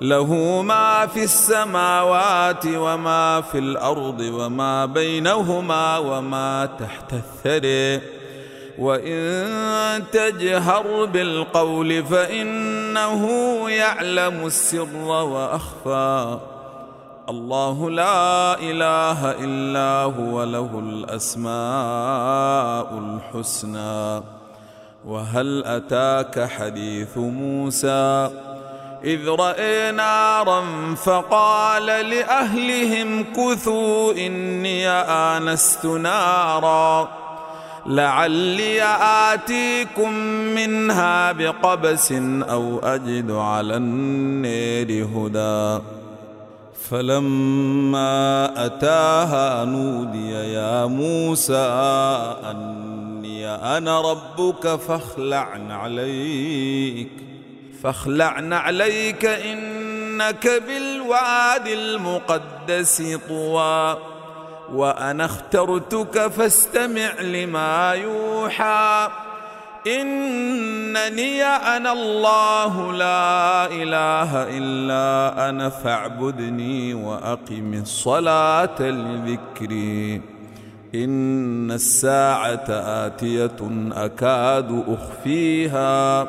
له ما في السماوات وما في الأرض وما بينهما وما تحت الثري. وإن تجهر بالقول فإنه يعلم السر وأخفى. الله لا إله إلا هو له الأسماء الحسنى. وهل أتاك حديث موسى؟ إذ رأي نارا فقال لأهلهم كثوا إني آنست نارا لعلي آتيكم منها بقبس أو أجد على النير هدى فلما أتاها نودي يا موسى أني أنا ربك فاخلع عليك فاخلعن عليك إنك بالواد المقدس طوى. وأنا اخترتك فاستمع لما يوحى. إنني أنا الله لا إله إلا أنا فاعبدني وأقم الصلاة لذكري. إن الساعة آتية أكاد أخفيها.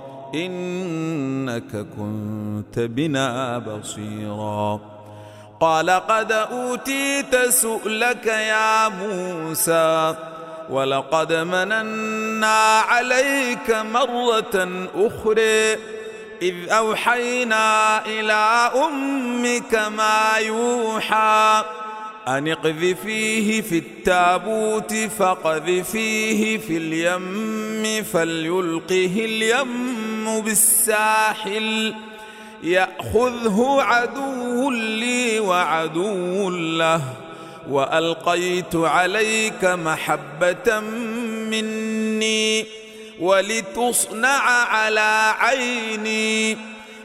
إنك كنت بنا بصيرا. قال قد أوتيت سؤلك يا موسى ولقد مننا عليك مرة أخرى إذ أوحينا إلى أمك ما يوحى أن اقذفيه في التابوت فقذفيه في اليم فليلقه اليم. بالساحل يأخذه عدو لي وعدو له وألقيت عليك محبة مني ولتصنع على عيني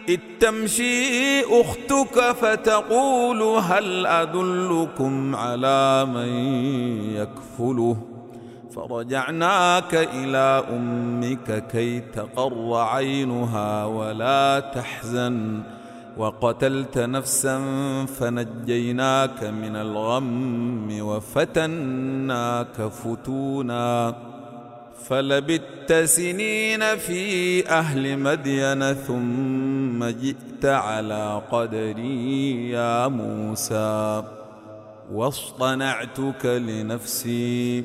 إذ تمشي أختك فتقول هل أدلكم على من يكفله؟ فرجعناك إلى أمك كي تقر عينها ولا تحزن. وقتلت نفسا فنجيناك من الغم وفتناك فتونا. فلبت سنين في أهل مدين ثم جئت على قدري يا موسى. واصطنعتك لنفسي.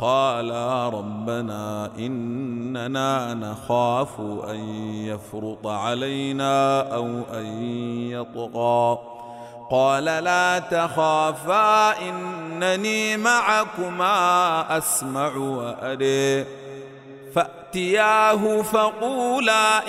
قالا ربنا إننا نخاف أن يفرط علينا أو أن يطغى. قال لا تخافا إنني معكما أسمع واري فأتياه فقولا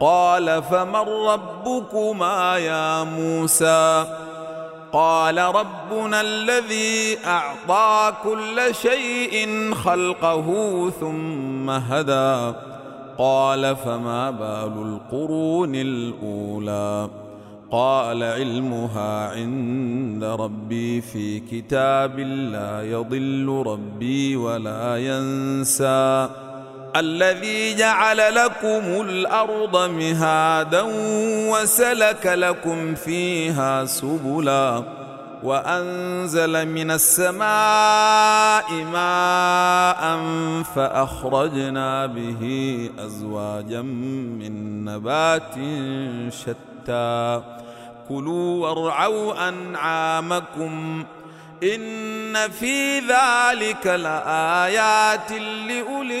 قال فمن ربكما يا موسى؟ قال ربنا الذي أعطى كل شيء خلقه ثم هدى. قال فما بال القرون الأولى؟ قال علمها عند ربي في كتاب لا يضل ربي ولا ينسى. الذي جعل لكم الأرض مهادا وسلك لكم فيها سبلا وأنزل من السماء ماء فأخرجنا به أزواجا من نبات شتى. كلوا وارعوا أنعامكم إن في ذلك لآيات لأولي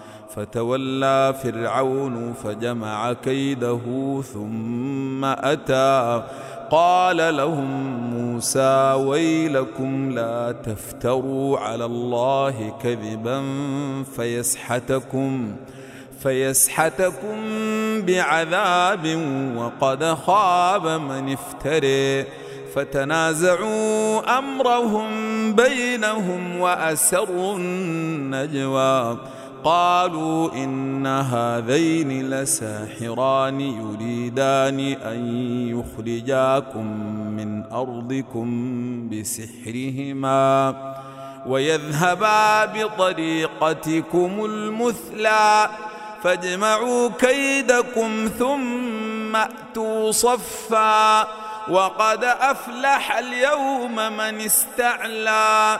فتولى فرعون فجمع كيده ثم أتى. قال لهم موسى ويلكم لا تفتروا على الله كذبا فيسحتكم فيسحتكم بعذاب وقد خاب من افتري. فتنازعوا أمرهم بينهم وأسروا النجوى. قالوا إن هذين لساحران يريدان أن يخرجاكم من أرضكم بسحرهما ويذهبا بطريقتكم المثلى فاجمعوا كيدكم ثم أتوا صفا وقد أفلح اليوم من استعلى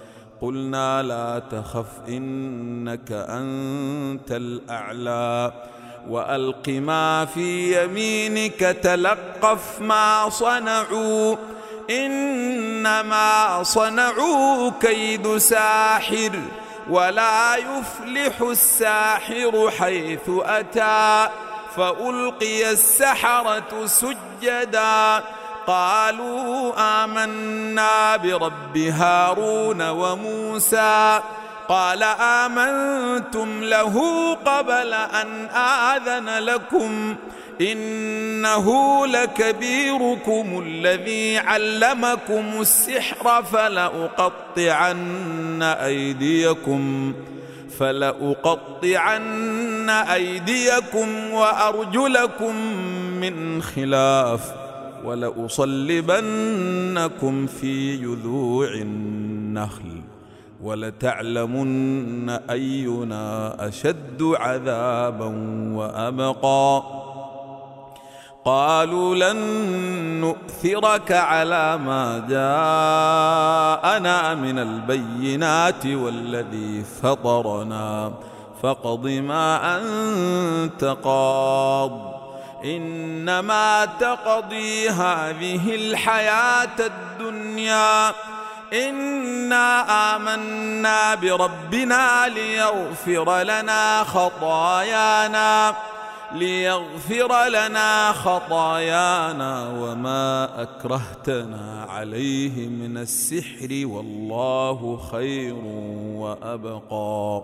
قلنا لا تخف إنك أنت الأعلى وألق ما في يمينك تلقف ما صنعوا إنما صنعوا كيد ساحر ولا يفلح الساحر حيث أتى فألقي السحرة سجدا قالوا آمنا برب هارون وموسى. قال آمنتم له قبل أن آذن لكم. إنه لكبيركم الذي علمكم السحر فلأقطعن أيديكم. فلأقطعن أيديكم وأرجلكم من خلاف. ولأصلبنكم في جذوع النخل ولتعلمن أينا أشد عذابا وأبقى. قالوا لن نؤثرك على ما جاءنا من البينات والذي فطرنا. فاقض ما أنت قاض. إنما تقضي هذه الحياة الدنيا. إنا آمنا بربنا ليغفر لنا خطايانا ليغفر لنا خطايانا وما أكرهتنا عليه من السحر والله خير وأبقى.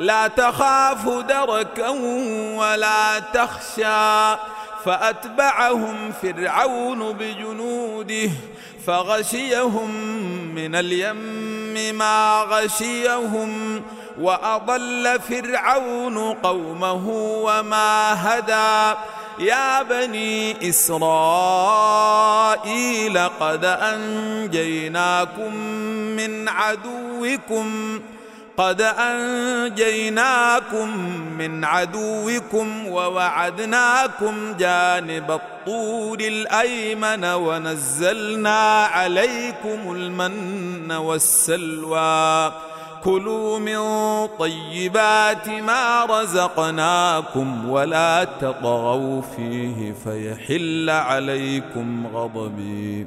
لا تخاف دركا ولا تخشى. فأتبعهم فرعون بجنوده فغشيهم من اليم ما غشيهم وأضل فرعون قومه وما هدى. يا بني إسرائيل قد أنجيناكم من عدوكم قد أنجيناكم من عدوكم ووعدناكم جانب الطور الأيمن ونزلنا عليكم المن والسلوى. كلوا من طيبات ما رزقناكم ولا تطغوا فيه فيحل عليكم غضبي.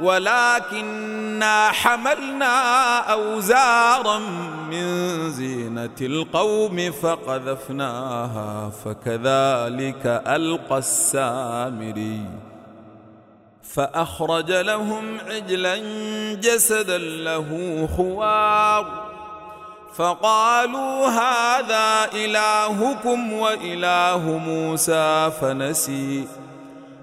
ولكننا حملنا أوزارا من زينة القوم فقذفناها فكذلك ألقى السامري. فأخرج لهم عجلا جسدا له خوار. فقالوا هذا إلهكم وإله موسى فنسي.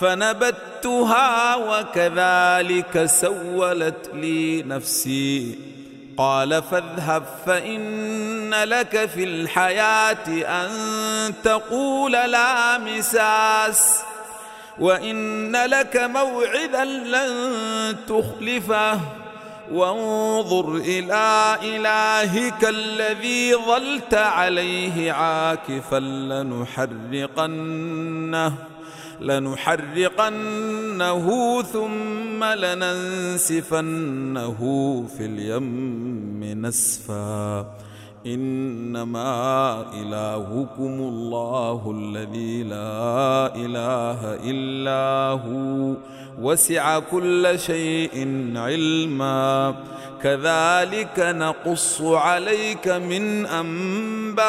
فنبتها وكذلك سولت لي نفسي. قال فاذهب فإن لك في الحياة أن تقول لا مساس وإن لك موعدا لن تخلفه. وانظر إلى إلهك الذي ظلت عليه عاكفا لنحرقنه. لنحرقنه ثم لننسفنه في اليم نسفا. إنما إلهكم الله الذي لا إله إلا هو. وسع كل شيء علما. كذلك نقص عليك من أنباء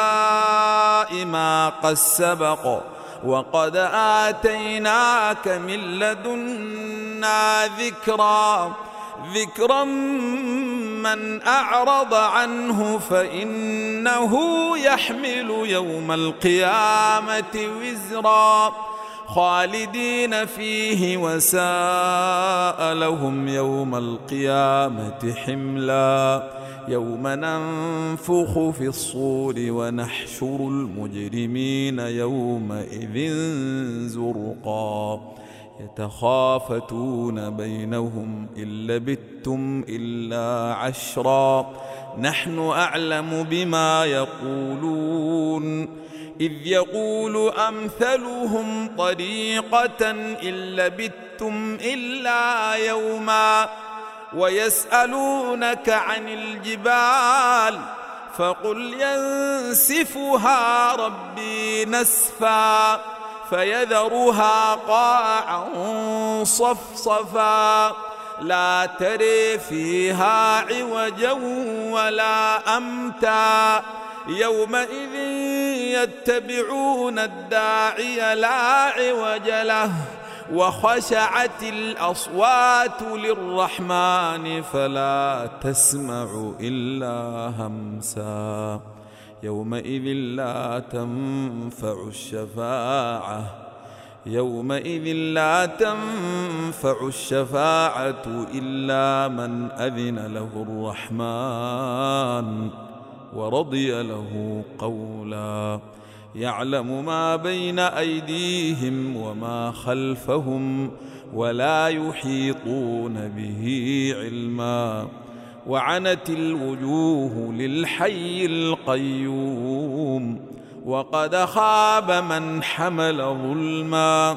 ما قد سبق. وقد آتيناك من لدنا ذكرا. ذكرا من أعرض عنه فإنه يحمل يوم القيامة وزرا. خالدين فيه وساء لهم يوم القيامة حملا. يوم ننفخ في الصور ونحشر المجرمين يومئذ زرقا. يتخافتون بينهم إن لبثتم إلا عشرا. نحن أعلم بما يقولون. إذ يقول أمثلهم طريقة إن لبثتم إلا يوما. ويسألونك عن الجبال فقل ينسفها ربي نسفا فيذرها قاعا صفصفا لا تري فيها عوجا ولا أمتا يومئذ يتبعون الداعي لا عوج له وخشعت الأصوات للرحمن فلا تسمع إلا همسا. يومئذ لا تنفع الشفاعة. يومئذ لا تنفع الشفاعة إلا من أذن له الرحمن ورضي له قولا. يعلم ما بين أيديهم وما خلفهم ولا يحيطون به علما. وعنت الوجوه للحي القيوم وقد خاب من حمل ظلما.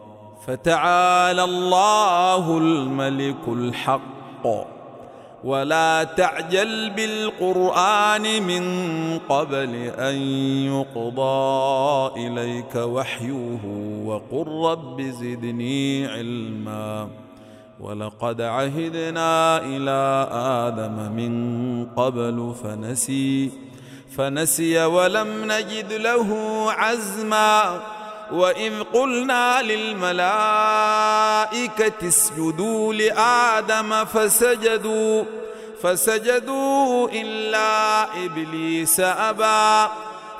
فتعالى الله الملك الحق. ولا تعجل بالقرآن من قبل أن يقضى إليك وحيه وقل رب زدني علما. ولقد عهدنا إلى آدم من قبل فنسي فنسي ولم نجد له عزما. واذ قلنا للملائكه اسجدوا لادم فسجدوا فسجدوا الا ابليس ابى.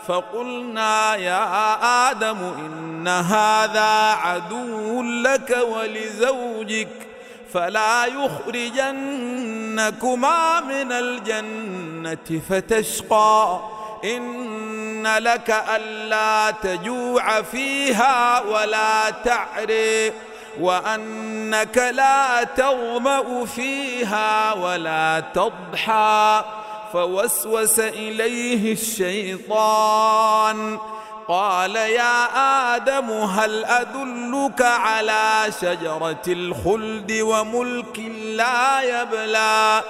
فقلنا يا آدم ان هذا عدو لك ولزوجك فلا يخرجنكما من الجنه فتشقى. إن لك ألا تجوع فيها ولا تعري وأنك لا تظما فيها ولا تضحى فوسوس إليه الشيطان قال يا آدم هل أدلك على شجرة الخلد وملك لا يبلى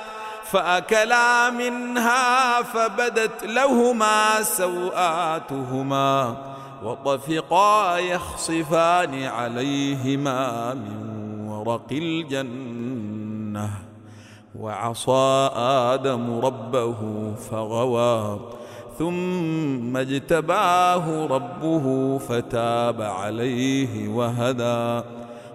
فأكلا منها فبدت لهما سوآتهما وطفقا يخصفان عليهما من ورق الجنة وعصى آدم ربه فغوى ثم اجتباه ربه فتاب عليه وهدى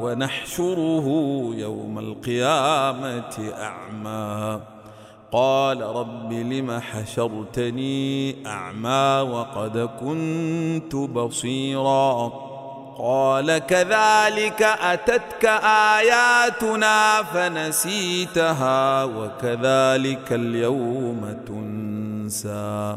ونحشره يوم القيامة أعمى. قال رب لم حشرتني أعمى وقد كنت بصيرا. قال كذلك أتتك آياتنا فنسيتها وكذلك اليوم تنسى.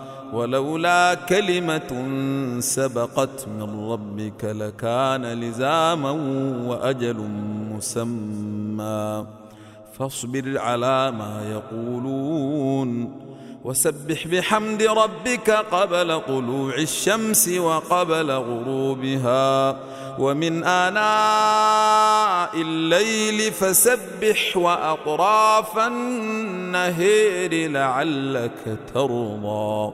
ولولا كلمة سبقت من ربك لكان لزاما وأجل مسمى. فاصبر على ما يقولون وسبح بحمد ربك قبل طلوع الشمس وقبل غروبها. ومن آناء الليل فسبح وأطراف النهير لعلك ترضى.